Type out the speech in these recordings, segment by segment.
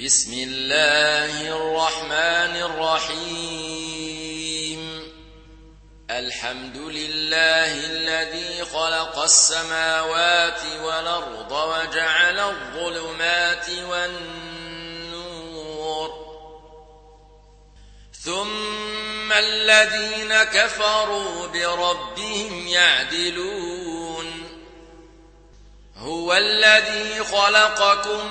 بسم الله الرحمن الرحيم. الحمد لله الذي خلق السماوات والأرض وجعل الظلمات والنور. ثم الذين كفروا بربهم يعدلون. هو الذي خلقكم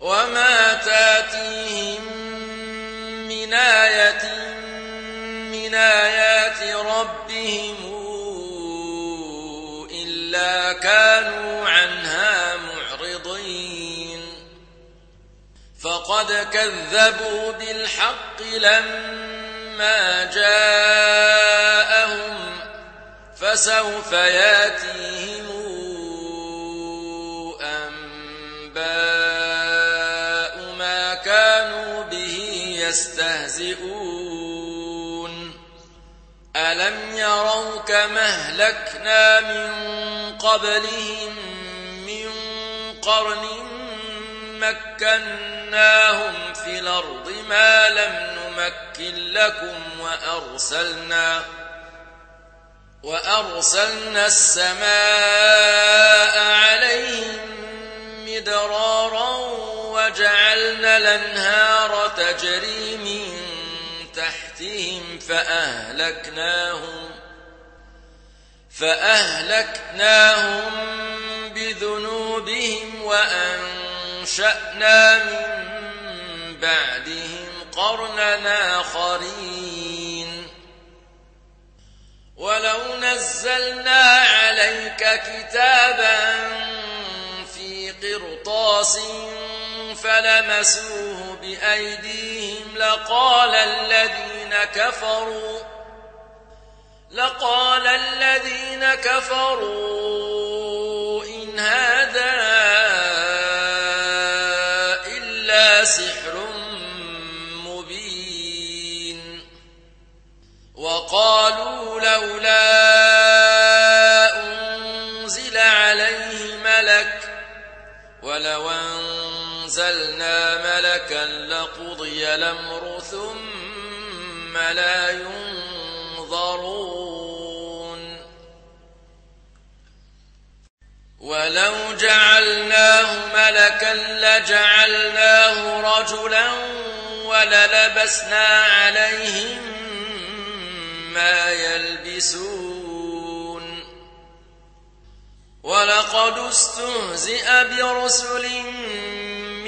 وما تاتيهم من آية من آيات ربهم إلا كانوا عنها معرضين فقد كذبوا بالحق لما جاءهم فسوف ياتيهم أنباء يستهزئون. ألم يروا كما أهلكنا من قبلهم من قرن مكناهم في الأرض ما لم نمكن لكم وأرسلنا وأرسلنا السماء عليهم مدرارا وجعلنا الأنهار تجري من تحتهم فأهلكناهم فأهلكناهم بذنوبهم وأنشأنا من بعدهم قرنا آخرين. ولو نزلنا عليك كتابا قرطاس فلمسوه بأيديهم لقال الذين كفروا لقال الذين كفروا إن هذا إلا سحر مبين وقالوا لولا أنزلنا ملكا لقضي الأمر ثم لا ينظرون. ولو جعلناه ملكا لجعلناه رجلا وللبسنا عليهم ما يلبسون. ولقد استهزئ برسل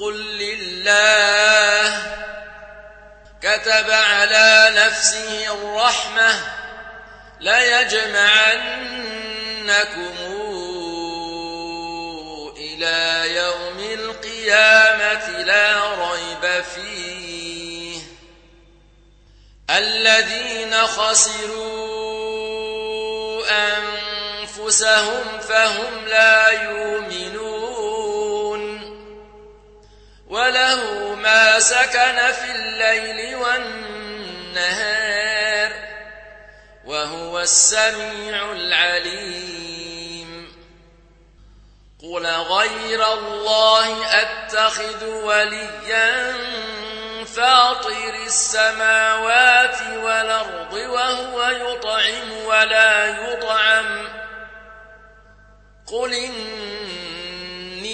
قل لله. كتب على نفسه الرحمة. ليجمعنكم إلى يوم القيامة لا ريب فيه. الذين خسروا أنفسهم فهم لا يؤمنون. وله ما سكن في الليل والنهار وهو السميع العليم. قل غير الله أتخذ وليا فاطر السماوات والأرض وهو يطعم ولا يطعم. قل إني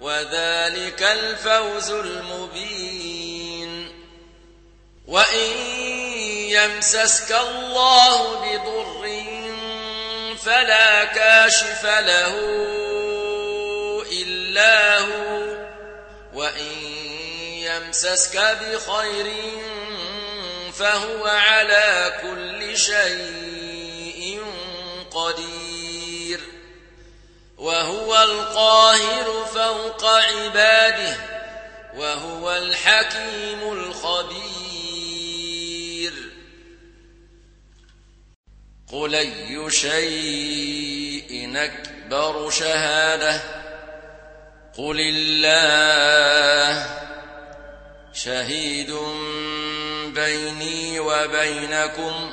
وذلك الفوز المبين. وإن يمسسك الله بضر فلا كاشف له إلا هو. وإن يمسسك بخير فهو على كل شيء قدير. وهو القاهر فوق عباده وهو الحكيم الخبير. قل أي شيء أكبر شهادة؟ قل الله شهيد بيني وبينكم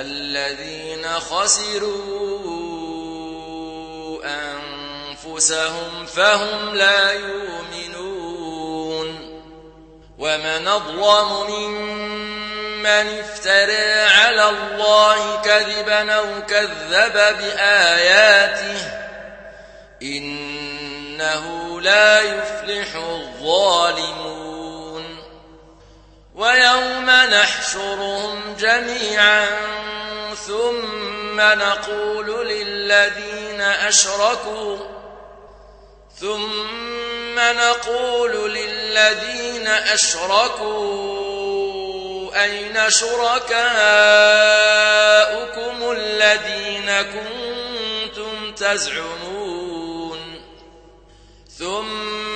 الذين خسروا أنفسهم فهم لا يؤمنون ومن أظلم ممن افترى على الله كذبا أو كذب بآياته إنه لا يفلح الظالمون ويوم نحشرهم جميعا ثم نقول للذين أشركوا ثم نقول للذين أشركوا أين شركاؤكم الذين كنتم تزعمون ثم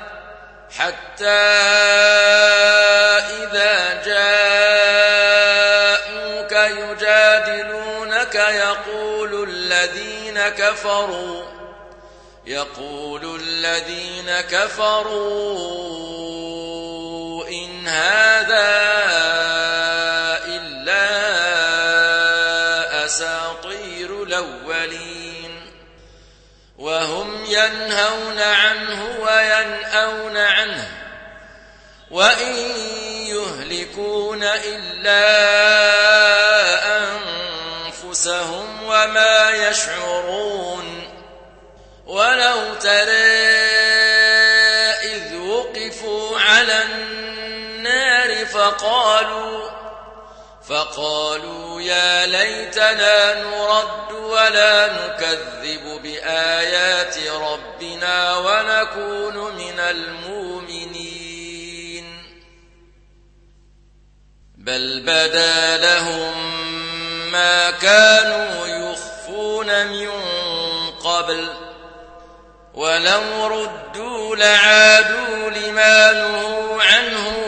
حتى إذا جاءوك يجادلونك يقول الذين كفروا يقول الذين كفروا إن هذا إلا أساطير الأولين. وهم ينهون عنه وينأون عنه وإن يهلكون إلا أنفسهم وما يشعرون ولو ترى إذ وقفوا على النار فقالوا فقالوا يا ليتنا نرد ولا نكذب بآيات ربنا ونكون من المؤمنين. بل بدا لهم ما كانوا يخفون من قبل ولو ردوا لعادوا لما نهوا عنه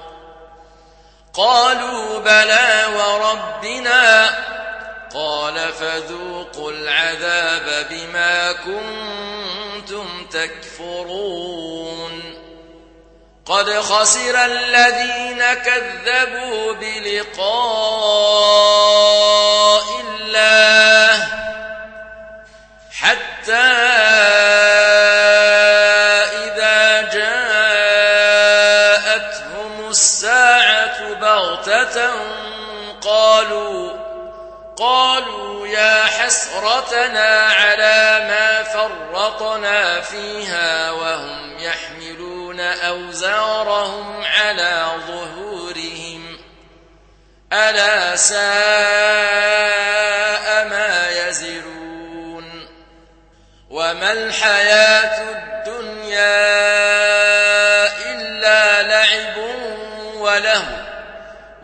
قالوا بلى وربنا قال فذوقوا العذاب بما كنتم تكفرون قد خسر الذين كذبوا بلقاء الله حتى بغتة قالوا قالوا يا حسرتنا على ما فرطنا فيها وهم يحملون أوزارهم على ظهورهم. ألا ساء ما يزرون. وما الحياة الدنيا إلا لعب وله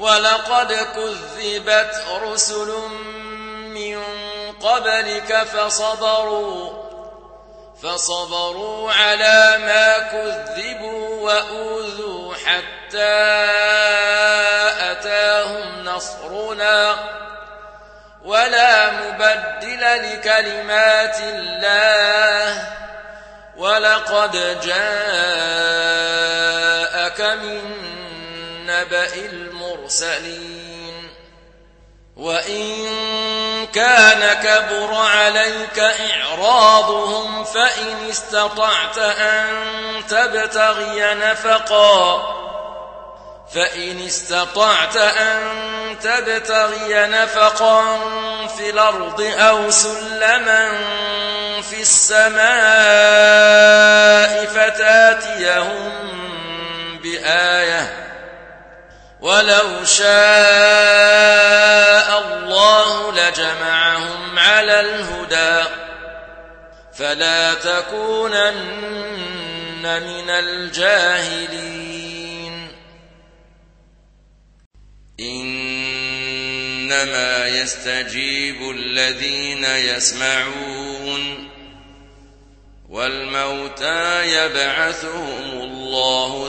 ولقد كذبت رسل من قبلك فصبروا فصبروا على ما كذبوا وأوذوا حتى أتاهم نصرنا. ولا مبدل لكلمات الله. ولقد جاءك من نبأ المرسلين. وإن كان كبر عليك إعراضهم فإن استطعت أن تبتغي نفقا فإن استطعت أن تبتغي نفقا في الأرض أو سلما في السماء فتاتيهم بآية. ولو شاء الله لجمعهم على الهدى. فلا تكونن من الجاهلين. إنما يستجيب الذين يسمعون والموتى يبعثهم الله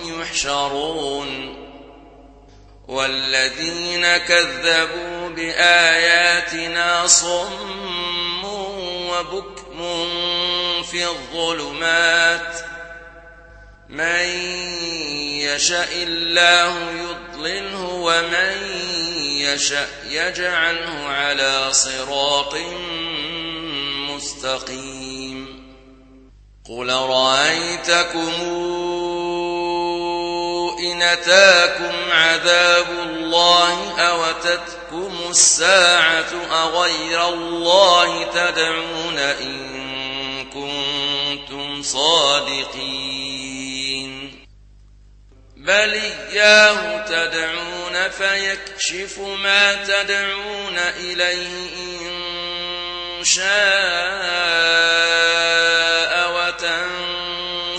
يحشرون والذين كذبوا بآياتنا صم وبكم في الظلمات من يشاء الله يضلله ومن يشاء يجعله على صراط مستقيم قل رأيتكم أتاكم عذاب الله أوتتكم الساعة أغير الله تدعون إن كنتم صادقين. بل إياه تدعون فيكشف ما تدعون إليه إن شاء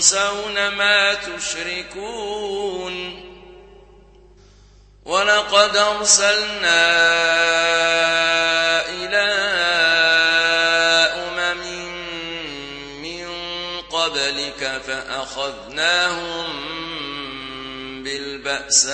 وتنسون ما تشركون. ولقد أرسلنا إلى أمم من قبلك فأخذناهم بالبأساء.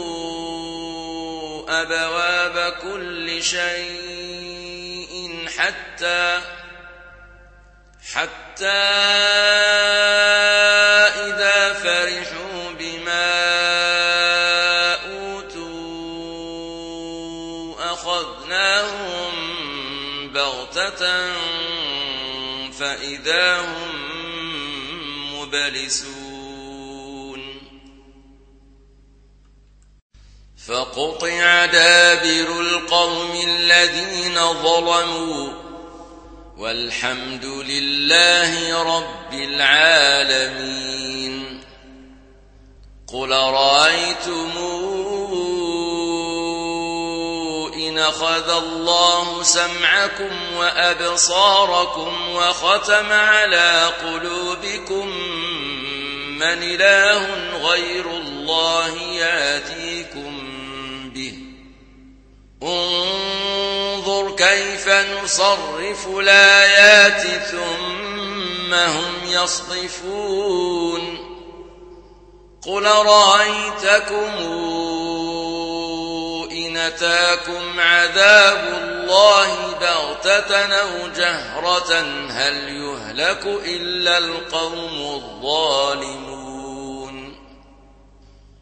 أبواب كل شيء حتى حتى إذا فرحوا بما أوتوا أخذناهم بغتة فإذا هم مبلسون فقطع دابر القوم الذين ظلموا والحمد لله رب العالمين. قل رأيتم إن أخذ الله سمعكم وأبصاركم وختم على قلوبكم من إله غير الله ياتيكم به. انظر كيف نصرف الآيات ثم هم يصطفون قل رأيتكم إن أتاكم عذاب الله بغتة أو جهرة هل يهلك إلا القوم الظالمون؟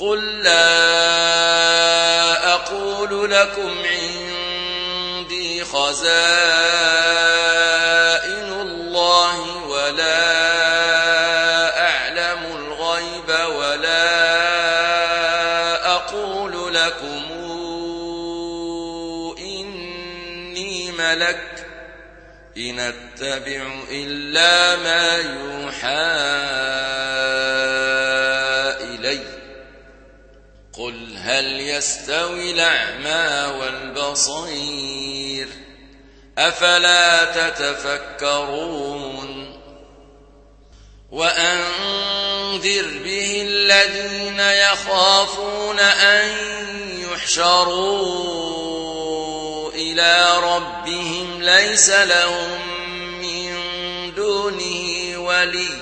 قل لا أقول لكم عندي خزائن الله ولا أعلم الغيب ولا أقول لكم إني ملك إن أتبع إلا ما يوحى قل هل يستوي الأعمى والبصير أفلا تتفكرون وأنذر به الذين يخافون أن يحشروا إلى ربهم ليس لهم من دونه ولي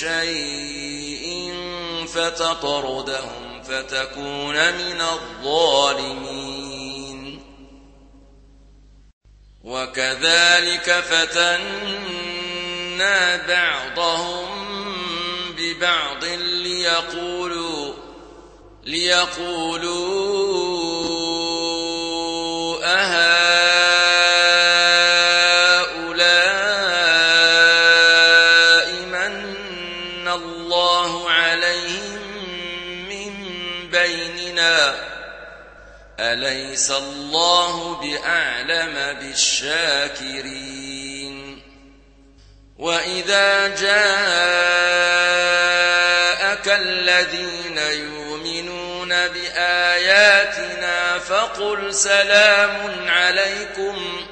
شيء فتطردهم فتكون من الظالمين. وكذلك فتنا بعضهم ببعض ليقولوا ليقولوا أهؤلاء أليس الله بأعلم بالشاكرين. وإذا جاءك الذين يؤمنون بآياتنا فقل سلام عليكم.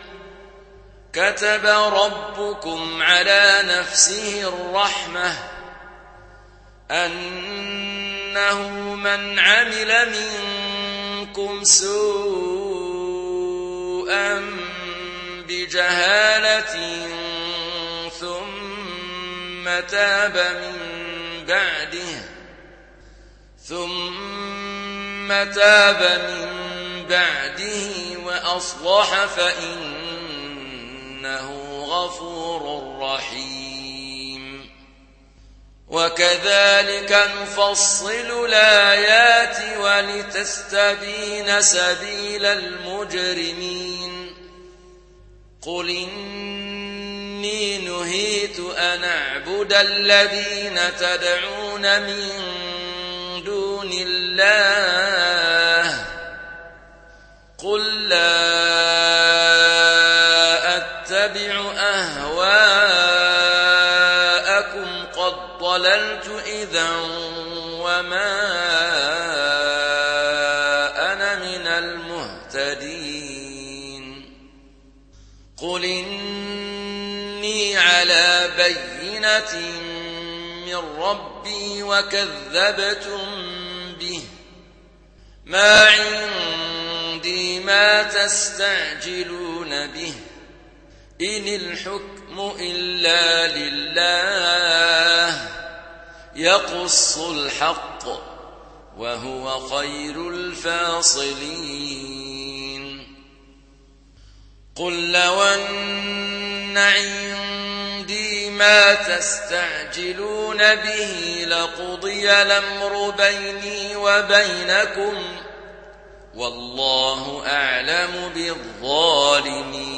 كتب ربكم على نفسه الرحمة أنه من عمل منكم سوءا بجهالة ثم تاب من بعده ثم تاب من بعده وأصلح فإنه غفور رحيم. وكذلك نفصل الآيات ولتستبين سبيل المجرمين. قل إني نهيت أن أعبد الذين تدعون من دون الله. قل لا إذا وما أنا من المهتدين قل إني على بينة من ربي وكذبتم به ما عندي ما تستعجلون به إن الحكم إلا لله يقص الحق وهو خير الفاصلين. قل لو أن عندي ما تستعجلون به لقضي الأمر بيني وبينكم والله أعلم بالظالمين.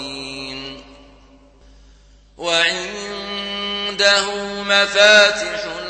وعنده مفاتح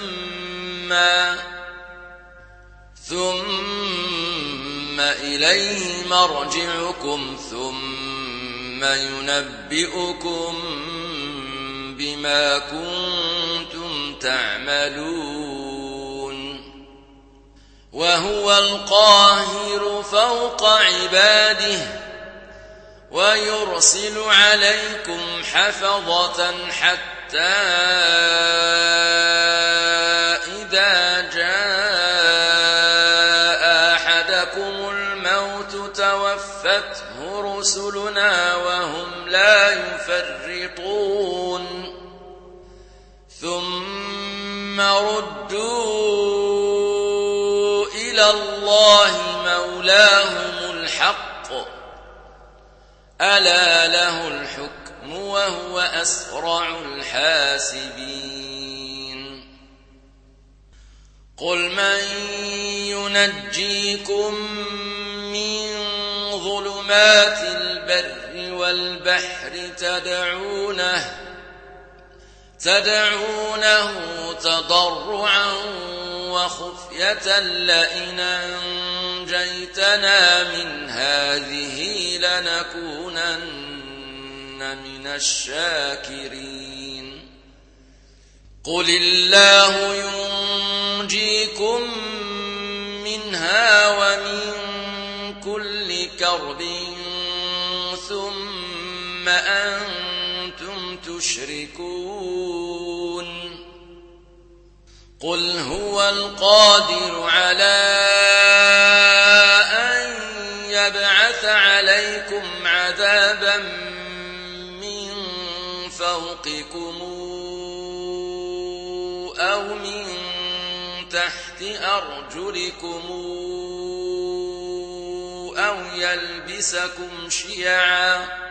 ثم إليه مرجعكم ثم ينبئكم بما كنتم تعملون وهو القاهر فوق عباده ويرسل عليكم حفظة حتى ثم ردوا إلى الله مولاهم الحق. ألا له الحكم وهو أسرع الحاسبين. قل من ينجيكم من ظلمات البر والبحر تدعونه تدعونه تضرعا وخفية لئن أنجيتنا من هذه لنكونن من الشاكرين. قل الله ينجيكم منها ومن كل كرب ثم أنتم تشركون قل هو القادر على أن يبعث عليكم عذابا من فوقكم أو من تحت أرجلكم أو يلبسكم شيعا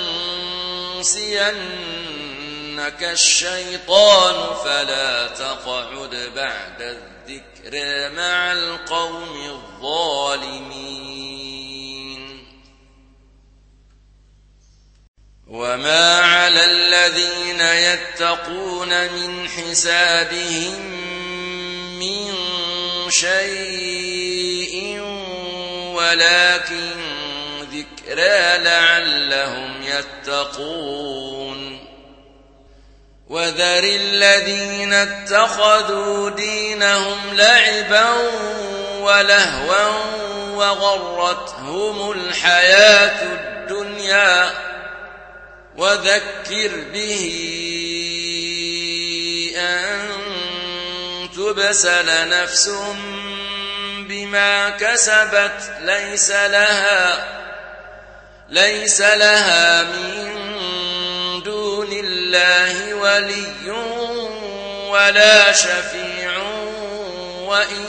ينسينك الشيطان فلا تقعد بعد الذكر مع القوم الظالمين. وما على الذين يتقون من حسابهم من شيء ولكن ذكرى لعلهم يتقون وذر الذين اتخذوا دينهم لعبا ولهوا وغرتهم الحياة الدنيا وذكر به أن تبسل نفس بما كسبت ليس لها ليس لها من دون الله ولي ولا شفيع وإن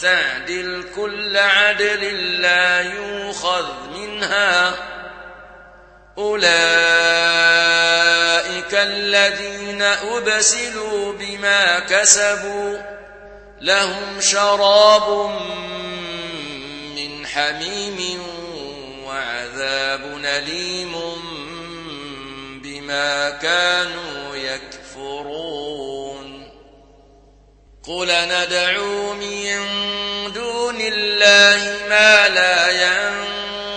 تعدل كل عدل لا يوخذ منها. أولئك الذين أبسلوا بما كسبوا لهم شراب من حميم وعذاب أليم بما كانوا يكفرون. قل ندعو من دون الله ما لا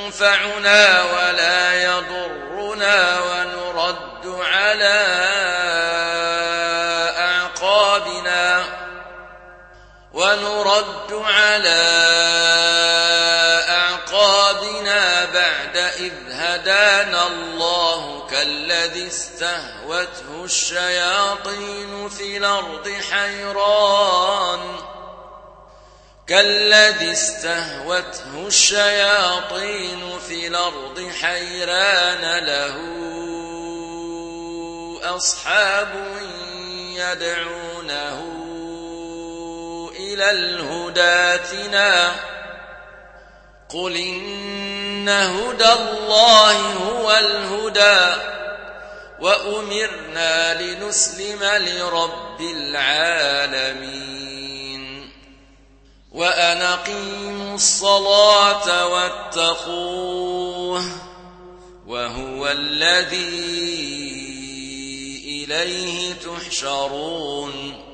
ينفعنا ولا يضرنا ونرد على أعقابنا ونرد على كالذي استهوته الشياطين في الأرض حيران. كالذي استهوته الشياطين في الأرض حيران له أصحاب يدعونه إلى الهداتنا قل إن هدى الله هو الهدى. وأمرنا لنسلم لرب العالمين. وأن أقيموا الصلاة واتقوه وهو الذي إليه تحشرون.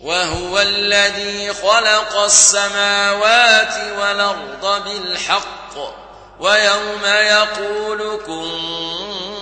وهو الذي خلق السماوات والأرض بالحق. ويوم يقول كن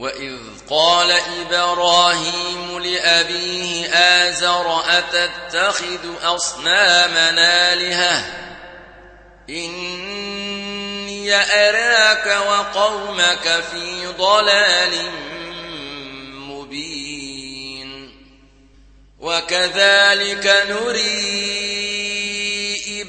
وإذ قال إبراهيم لأبيه آزر أتتخذ أصنامنا آلهة إني أراك وقومك في ضلال مبين وكذلك نري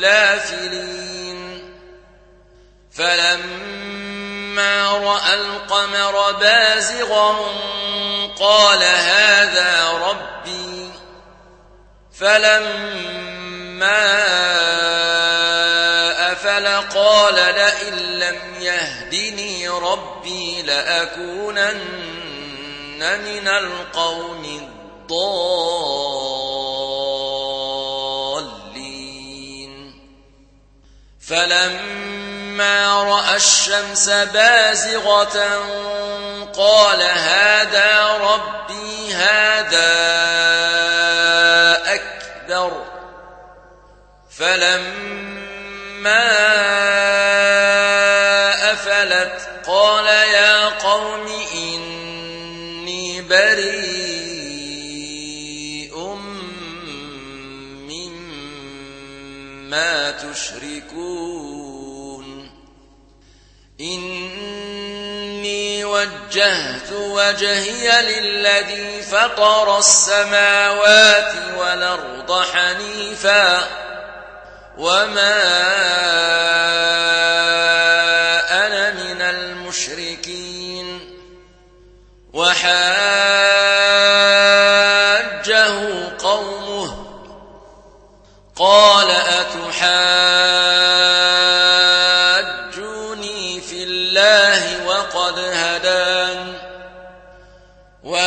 الآفلين فلما رأى القمر بازغا قال هذا ربي. فلما أفل قال لئن لم يهدني ربي لأكونن من القوم الضالين. فلما رأى الشمس بازغة قال هذا ربي هذا أكبر. فلما مما تشركون إني وجهت وجهي للذي فطر السماوات والأرض حنيفا وما أنا من المشركين وحاجه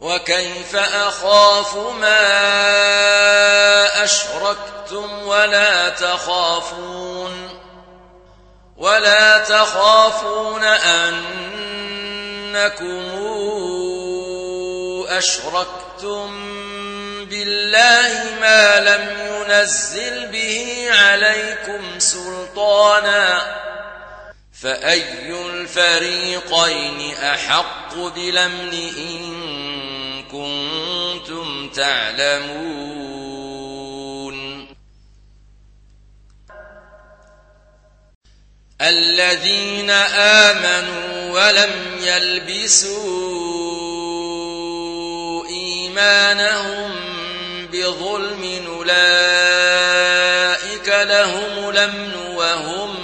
وكيف أخاف ما أشركتم ولا تخافون ولا تخافون أنكم أشركتم بالله ما لم ينزل به عليكم سلطانا فأي الفريقين أحق بلمن إن كنتم تعلمون. الذين آمنوا ولم يلبسوا إيمانهم بظلم أولئك لهم الأمن وهم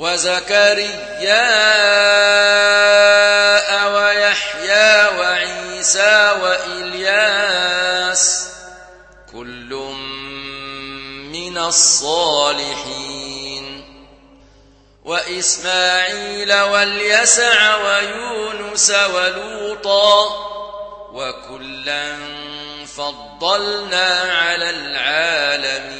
وزكريا ويحيى وعيسى وإلياس كل من الصالحين. وإسماعيل واليسع ويونس ولوطا وكلا فضلنا على العالمين.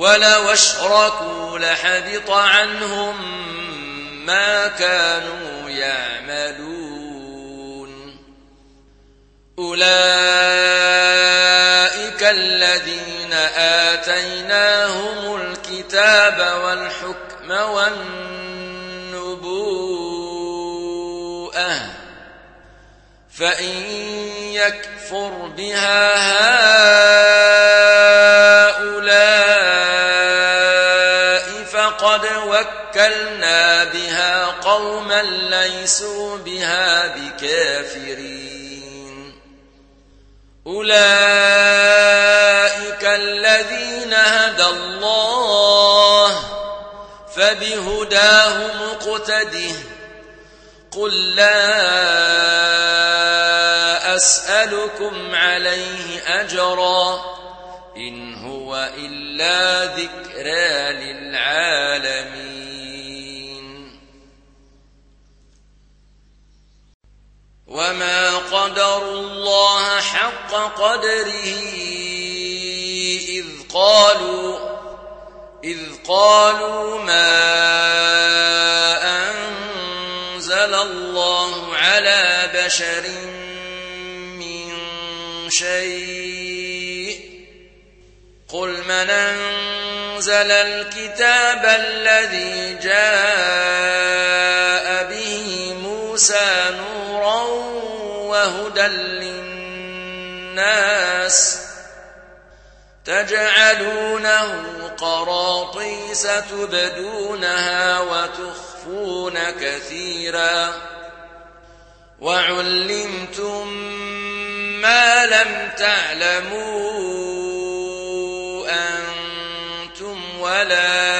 ولو أشركوا لحبط عنهم ما كانوا يعملون. أولئك الذين آتيناهم الكتاب والحكم والنبوءة فإن يكفر بها هؤلاء وكلنا بها قوما ليسوا بها بكافرين. أولئك الذين هدى الله فبهداه مقتده قل لا أسألكم عليه أجرا إن هو إلا ذكرى للعالمين. وما قدروا الله حق قدره إذ قالوا إذ قالوا ما أنزل الله على بشر من شيء قل من أنزل الكتاب الذي جاء به موسى وهدى للناس تجعلونه قراطيس تبدونها وتخفون كثيرا وعلمتم ما لم تعلموا أنتم ولا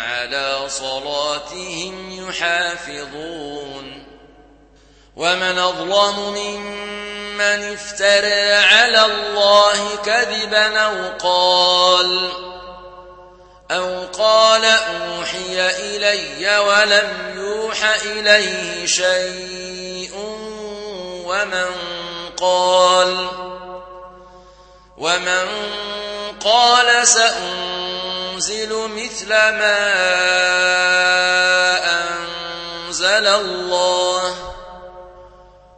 على صلاتهم يحافظون. ومن أظلم ممن افترى على الله كذبا أو قال أو قال أوحي إلي ولم يوح إليه شيء ومن قال ومن قال سأنزل مثل ما أنزل الله.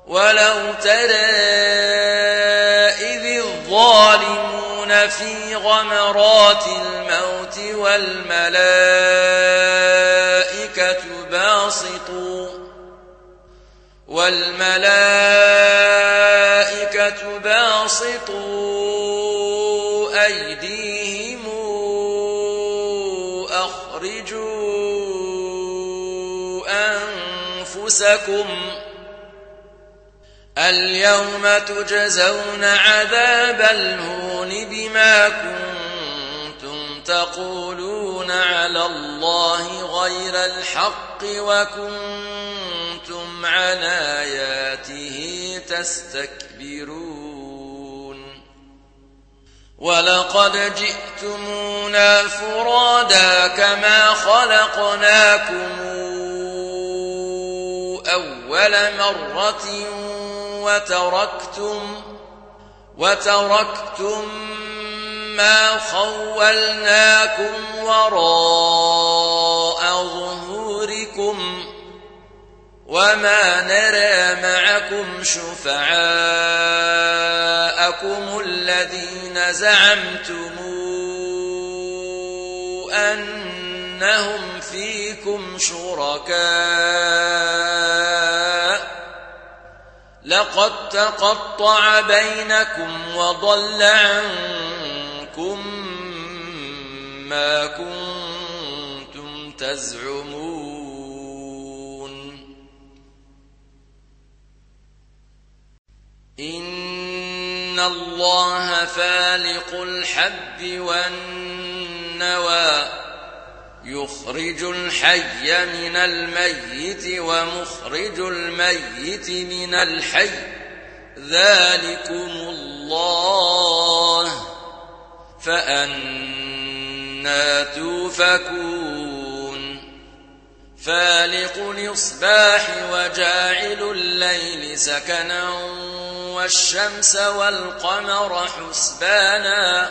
ولو ترى إذ الظالمون في غمرات الموت والملائكة باسطوا. والملائكة باسطوا أيديهم أنفسكم اليوم تجزون عذاب الهون بما كنتم تقولون على الله غير الحق وكنتم عن آياته تستكبرون ولقد جئتمونا فرادا كما خلقناكم أول مرة وتركتم وتركتم ما خولناكم وراء ظهوركم وما نرى معكم شفعاءكم الذين زعمتم أنهم فيكم شركاء لقد تقطع بينكم وضل عنكم ما كنتم تزعمون. إن الله فالق الحب والنوى. يخرج الحي من الميت ومخرج الميت من الحي. ذلكم الله. فأنا توفكون. فالق الإصباح وجاعل الليل سكنا والشمس والقمر حسبانا.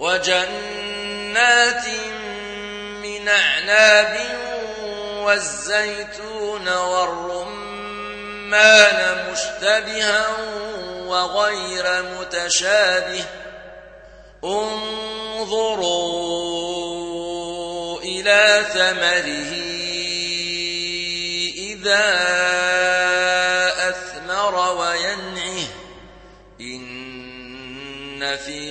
وجنات من أعناب والزيتون والرمان مشتبها وغير متشابه انظروا إلى ثمره إذا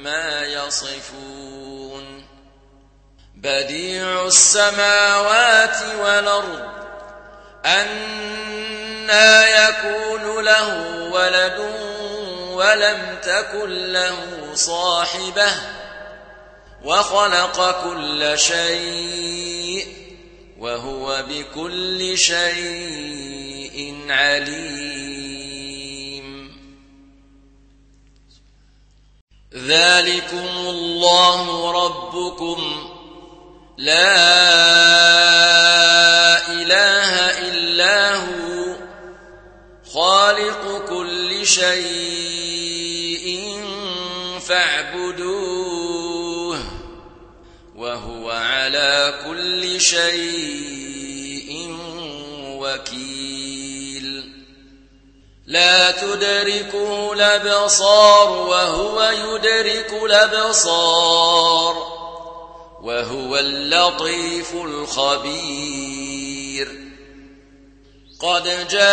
عما يصفون. بديع السماوات والأرض أنا يكون له ولد ولم تكن له صاحبة وخلق كل شيء وهو بكل شيء عليم. ذلكم الله ربكم. لا إله إلا هو. خالق كل شيء فاعبدوه. وهو على كل شيء وكيل. لا تدركه الأبصار وهو يدرك الأبصار وهو اللطيف الخبير. قد جاءكم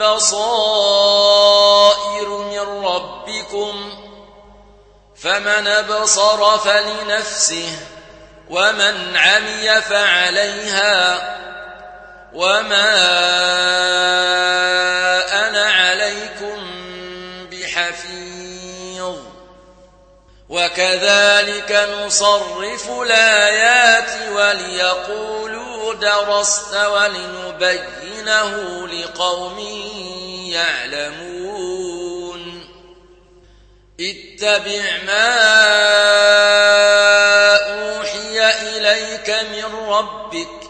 بصائر من ربكم فمن أبصر فلنفسه ومن عمي فعليها وما أنا عليكم بحفيظ وكذلك نصرف الآيات وليقولوا درست ولنبينه لقوم يعلمون اتبع ما أوحي إليك من ربك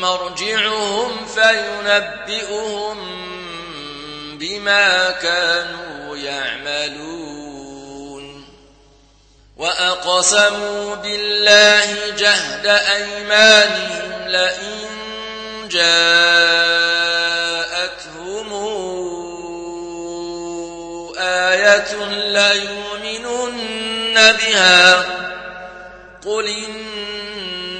مرجعهم فينبئهم بما كانوا يعملون. وأقسموا بالله جهد أيمانهم لئن جاءتهم آية ليؤمنن بها. قل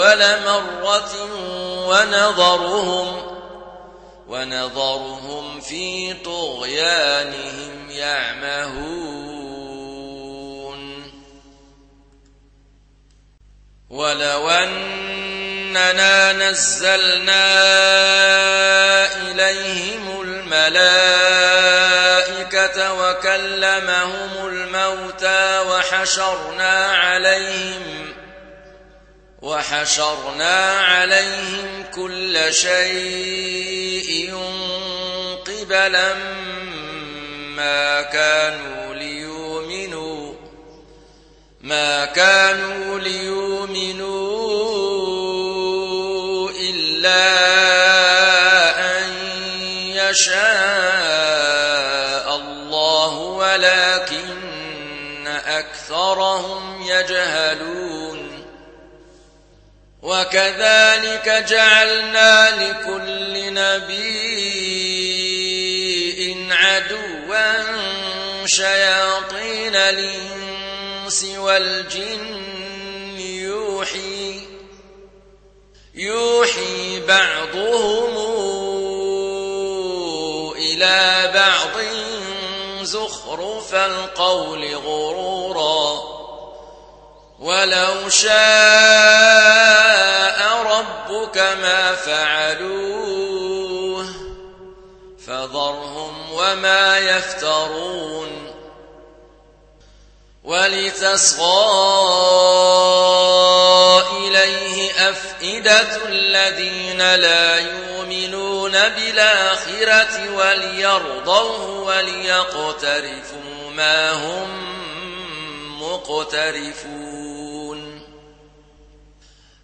أول مرة ونظرهم ونظرهم في طغيانهم يعمهون. ولو أننا نزلنا إليهم الملائكة وكلمهم الموتى وحشرنا عليهم وحشرنا عليهم كل شيء قبلا ما كانوا ليؤمنوا ما كانوا ليؤمنوا إلا أن يشاء الله ولكن أكثرهم يجهلون. وكذلك جعلنا لكل نبي عدوا شياطين الإنس والجن يوحي يوحي بعضهم إلى بعض زخرف القول غرورا ولو شاء ربك ما فعلوه فذرهم وما يفترون ولتصغى إليه أفئدة الذين لا يؤمنون بالآخرة وليرضوه وليقترفوا ما هم مقترفون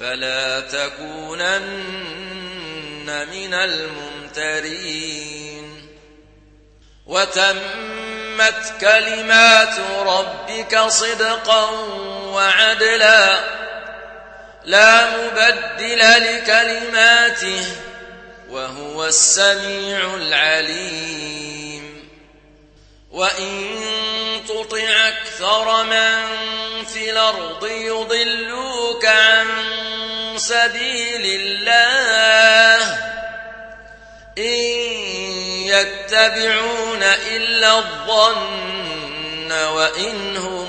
فلا تكونن من الممترين. وتم تمت كلمات ربك صدقا وعدلا لا مبدل لكلماته وهو السميع العليم. وإن تطع أكثر من في الأرض يضلوك عن سبيل الله. إن يتبعون إلا الظن وإن هم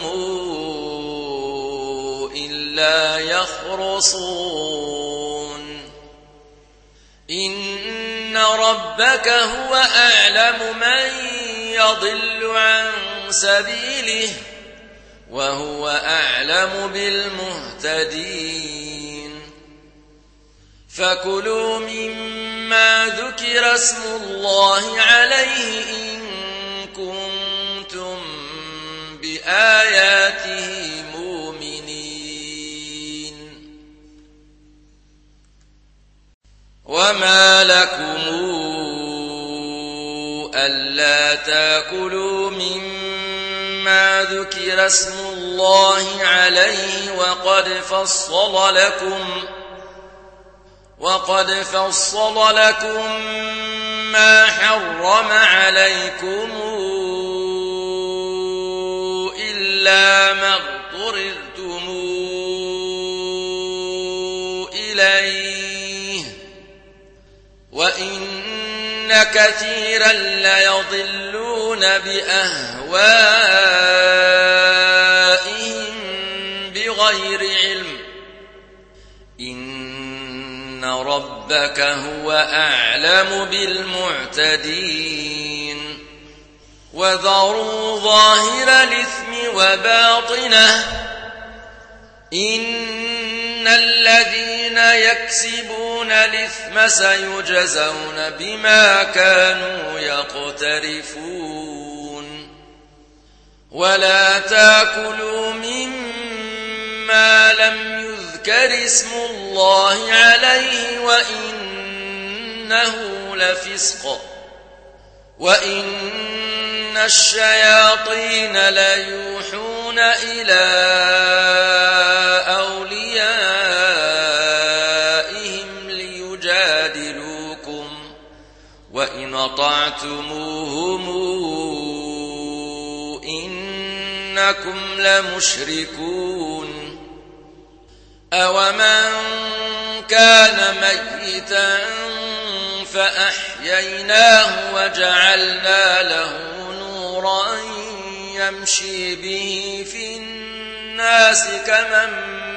إلا يخرصون. إن ربك هو أعلم من يضل عن سبيله وهو أعلم بالمهتدين. فكلوا مما ما ذكر اسم الله عليه إن كنتم بآياته مؤمنين وما لكم ألا تاكلوا مما ذكر اسم الله عليه وقد فصل لكم وقد فصل لكم ما حرم عليكم إلا ما اضطررتم إليه وإن كثيرا ليضلون بأهوائهم ربك هو أعلم بالمعتدين وذروا ظاهر الإثم وباطنه إن الذين يكسبون الإثم سيجزون بما كانوا يقترفون ولا تأكلوا مما لم يذكر اسم الله عليه وإنه لفسق وإن الشياطين ليوحون إلى أوليائهم ليجادلوكم وإن أطعتموهم إنكم لمشركون أومن كان ميتا فأحييناه وجعلنا له نورا يمشي به في الناس كمن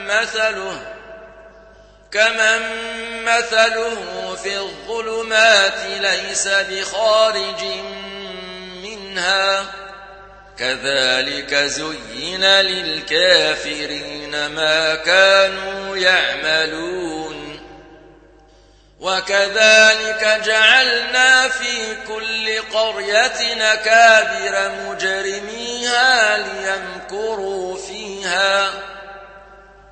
مثله كمن مثله في الظلمات ليس بخارج منها كذلك زين للكافرين ما كانوا يعملون. وكذلك جعلنا في كل قرية نكابر مجرميها ليمكروا فيها.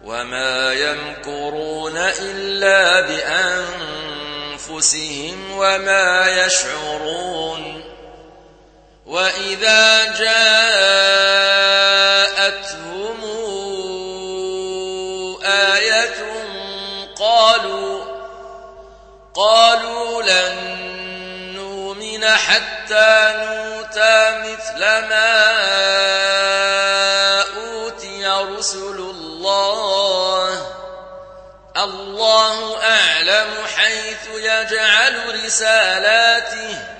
وما يمكرون إلا بأنفسهم وما يشعرون. وإذا جاءتهم آية قالوا قالوا لن نؤمن حتى نوتى مثل ما أوتي رسل الله. الله أعلم حيث يجعل رسالاته.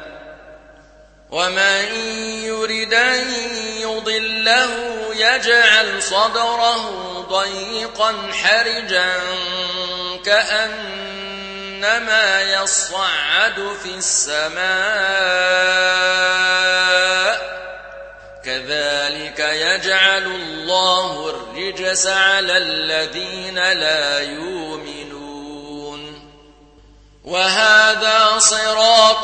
ومن يرد أن يضله يجعل صدره ضيقا حرجا كأنما يصعد في السماء كذلك يجعل الله الرجس على الذين لا يؤمنون وهذا صراط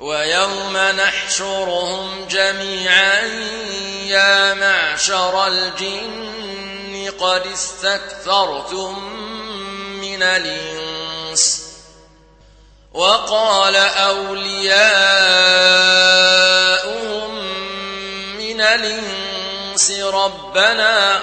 ويوم نحشرهم جميعا يا معشر الجن قد استكثرتم من الإنس. وقال أولياؤهم من الإنس ربنا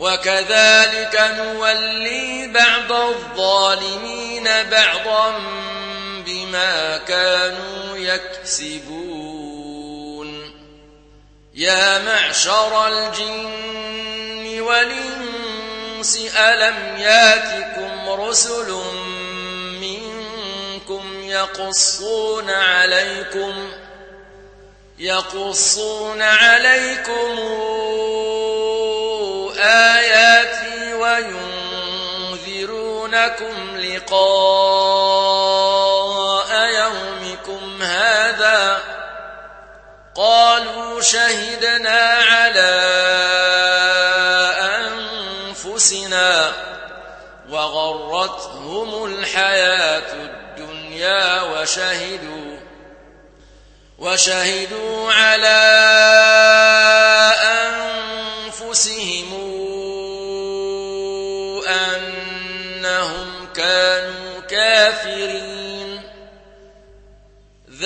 وكذلك نولي بعض الظالمين بعضا بما كانوا يكسبون. يا معشر الجن والإنس ألم ياتكم رسل منكم يقصون عليكم يقصون عليكم آياتي وينذرونكم لقاء يومكم هذا قالوا شهدنا على أنفسنا وغرتهم الحياة الدنيا وشهدوا وشهدوا على أنفسهم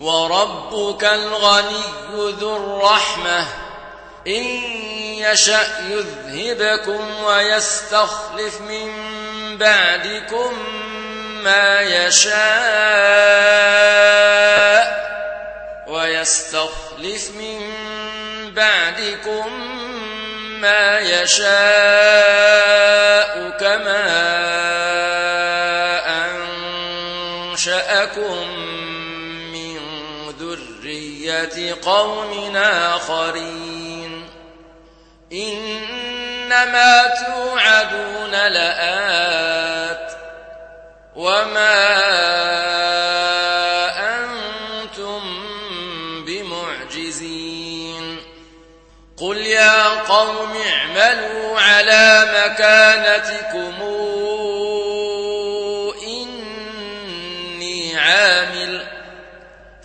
وربك الغني ذو الرحمة. إن يشأ يذهبكم ويستخلف من بعدكم ما يشاء ويستخلف من بعدكم ما يشاء كما قوم آخرين. إنما توعدون لآت. وما أنتم بمعجزين. قل يا قوم اعملوا على مكانتكم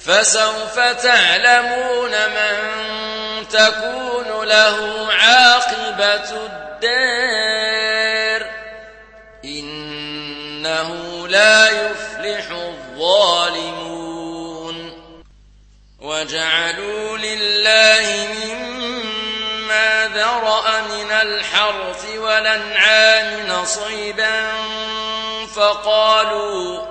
فسوف تعلمون من تكون له عاقبة الدار. إنه لا يفلح الظالمون. وجعلوا لله مما ذرأ من الحرث والأنعام نصيبا فقالوا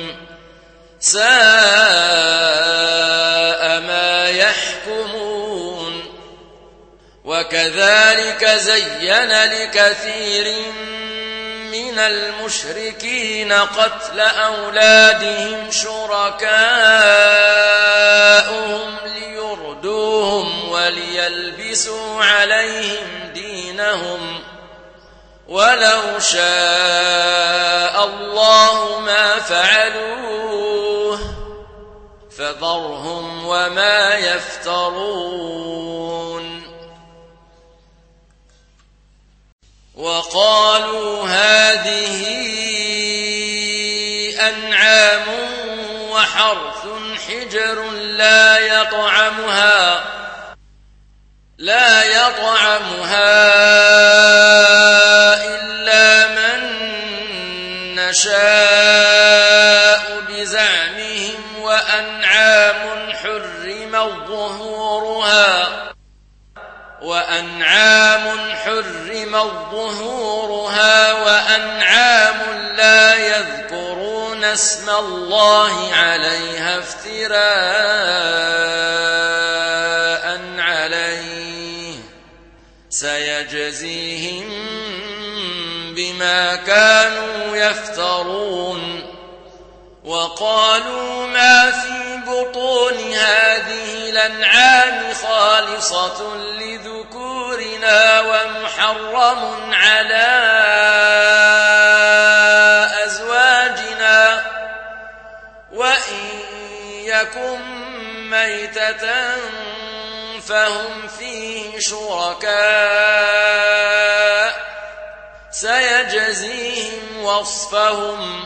ساء ما يحكمون وكذلك زين لكثير من المشركين قتل أولادهم شركاؤهم ليردوهم وليلبسوا عليهم دينهم ولو شاء الله ما فعلوه فذرهم وما يفترون. وقالوا هذه أنعام وحرث حجر لا يطعمها لا يطعمها إلا من نشاء. ظهورها وأنعام حرم ظهورها وأنعام لا يذكرون اسم الله عليها افتراء عليه. سيجزيهم بما كانوا يفترون. وقالوا ما في بطون هذه الأنعام خالصة لذكورنا ومحرم على أزواجنا وإن يكن ميتة فهم فيه شركاء سيجزيهم وصفهم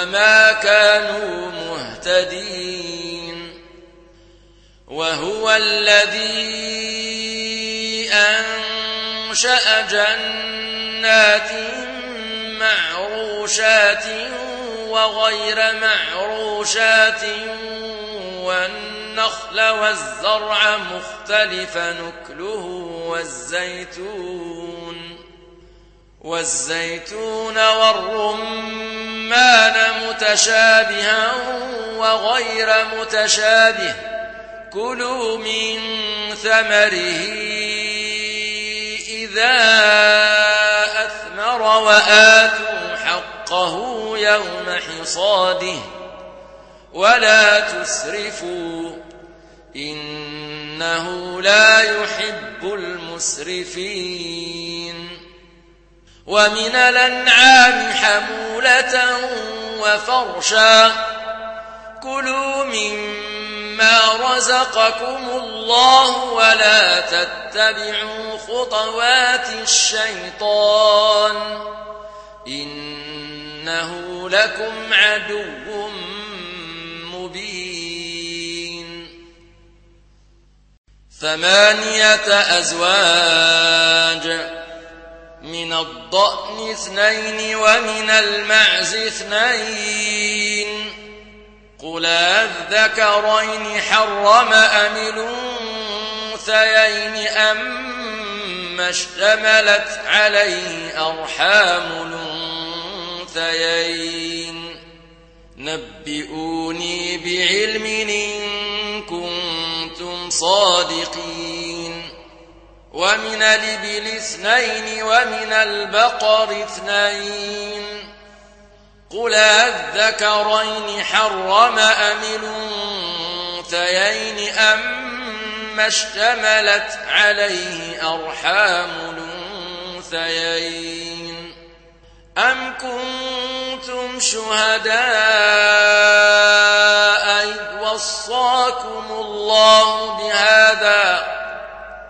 وما كانوا مهتدين وهو الذي أنشأ جنات معروشات وغير معروشات والنخل والزرع مختلف نكله والزيتون والزيتون والرمان متشابها وغير متشابه كلوا من ثمره إذا أثمر وآتوا حقه يوم حصاده ولا تسرفوا إنه لا يحب المسرفين ومن الأنعام حمولة وفرشا. كلوا مما رزقكم الله ولا تتبعوا خطوات الشيطان. إنه لكم عدو مبين. ثمانية أزواج. من الضأن اثنين ومن المعز اثنين. قل الذكرين حرم أم الأنثيين أم اشتملت عليه أرحام الأنثيين. نبئوني بعلم إن كنتم صادقين. ومن الإبل اثنين ومن البقر اثنين قل الذكرين حرم أم الأنثيين أم اشتملت عليه أرحام الأنثيين أم كنتم شهداء إذ وصاكم الله بهذا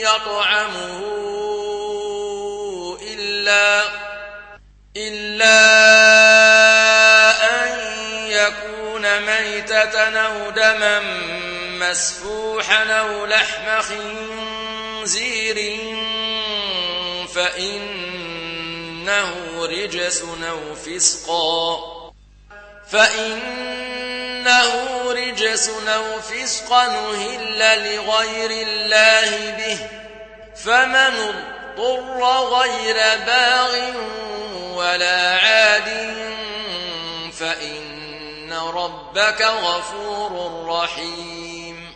يطعمه إلا إلا أن يكون ميتة أو دما مسفوحا أو لحم خنزير فإنه رجس أو فسقا. فإنه رجس أو فسقا نهل لغير الله به فمن اضطر غير باغ ولا عاد فإن ربك غفور رحيم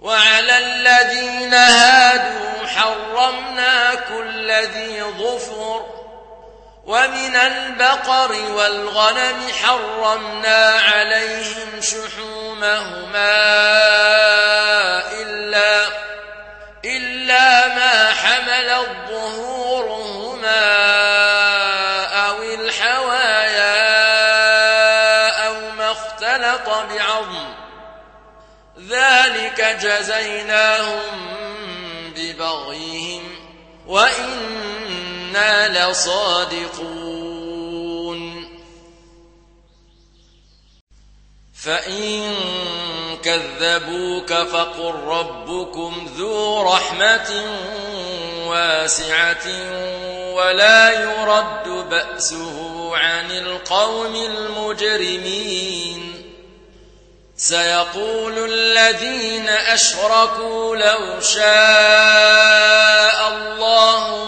وعلى الذين هادوا حرمنا كل ذي ظفر ومن البقر والغنم حرمنا عليهم شحومهما إلا إلا ما حملت ظهورهما أو الحوايا أو ما اختلط بعظم. ذلك جزيناهم ببغيهم. لصادقون فإن كذبوك فقل ربكم ذو رحمة واسعة ولا يرد بأسه عن القوم المجرمين سيقول الذين أشركوا لو شاء الله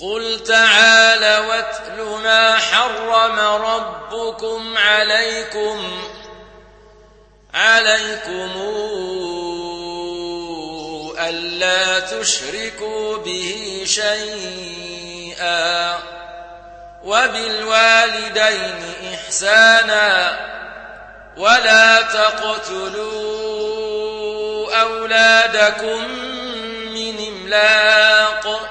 قل تعالى واتل ما حرم ربكم عليكم عليكم ألا تشركوا به شيئا وبالوالدين إحسانا ولا تقتلوا أولادكم من إملاق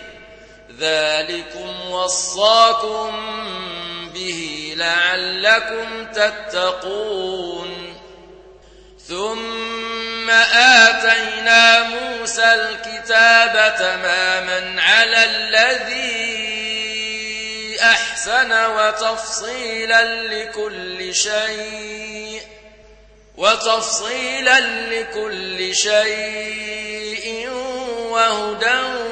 ذلكم وصاكم به لعلكم تتقون ثم آتينا موسى الكتاب تماما على الذي أحسن وتفصيلا لكل شيء وتفصيلا لكل شيء وهدى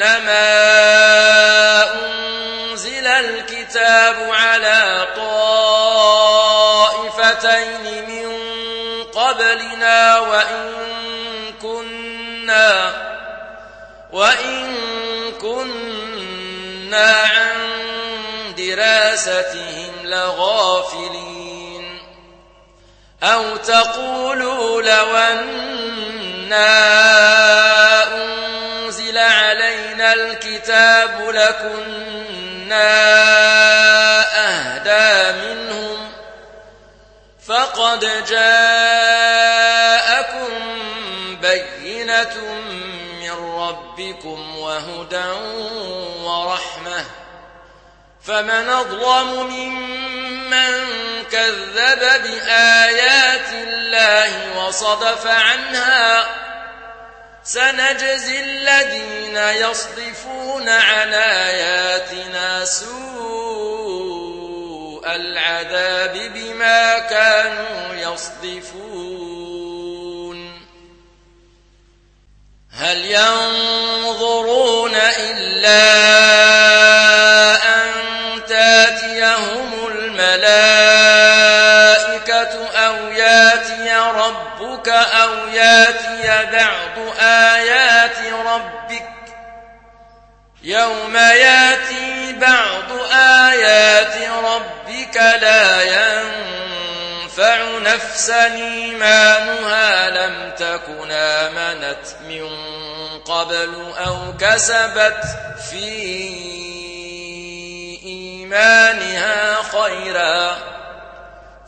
إنما أنزل الكتاب على طائفتين من قبلنا وإن كنا وإن كنا عن دراستهم لغافلين أو تقولوا لو أنا الكتاب لكنا أهدى منهم فقد جاءكم بينة من ربكم وهدى ورحمة فمن أظلم ممن كذب بآيات الله وصدف عنها سنجزي الذين يصدفون عن آياتنا سوء العذاب بما كانوا يصدفون. هل ينظرون إلا أن تأتيهم الملائكة ربك أو ياتي بعض آيات ربك يوم ياتي بعض آيات ربك لا ينفع نفسا إيمانها لم تكن آمنت من قبل أو كسبت في إيمانها خيرا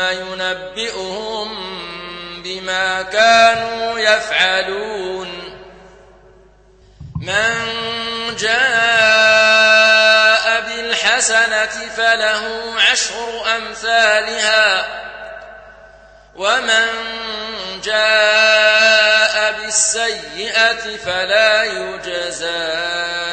ينبئهم بما كانوا يفعلون. من جاء بالحسنة فله عشر أمثالها ومن جاء بالسيئة فلا يجزى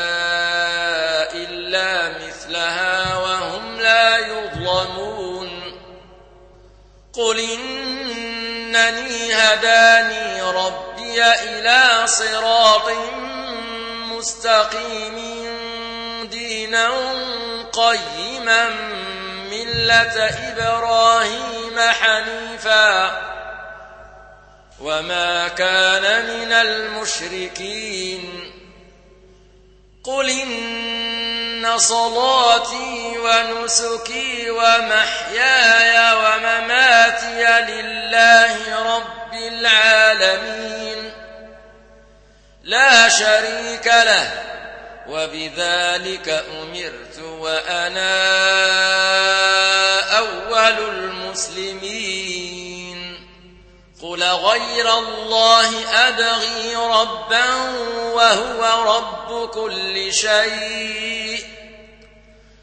قل إنني هداني ربي إلى صراط مستقيم دينا قيما ملة إبراهيم حنيفا وما كان من المشركين قل إن صلاتي ونسكي ومحياي ومماتي لله رب العالمين. لا شريك له وبذلك أمرت وأنا أول المسلمين. قل غير الله أبغي ربا وهو رب كل شيء.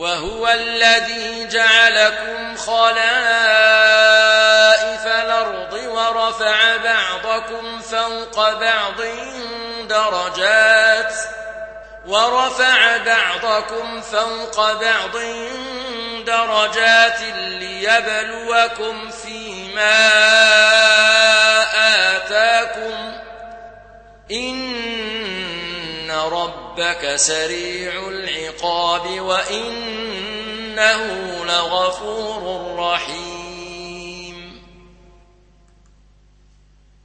وهو الذي جعلكم خلائف الأرض ورفع بعضكم فوق بعض درجات ورفع بعضكم فوق بعض درجات ليبلوكم فيما آتاكم إن ربك سريع العقاب وإنه لغفور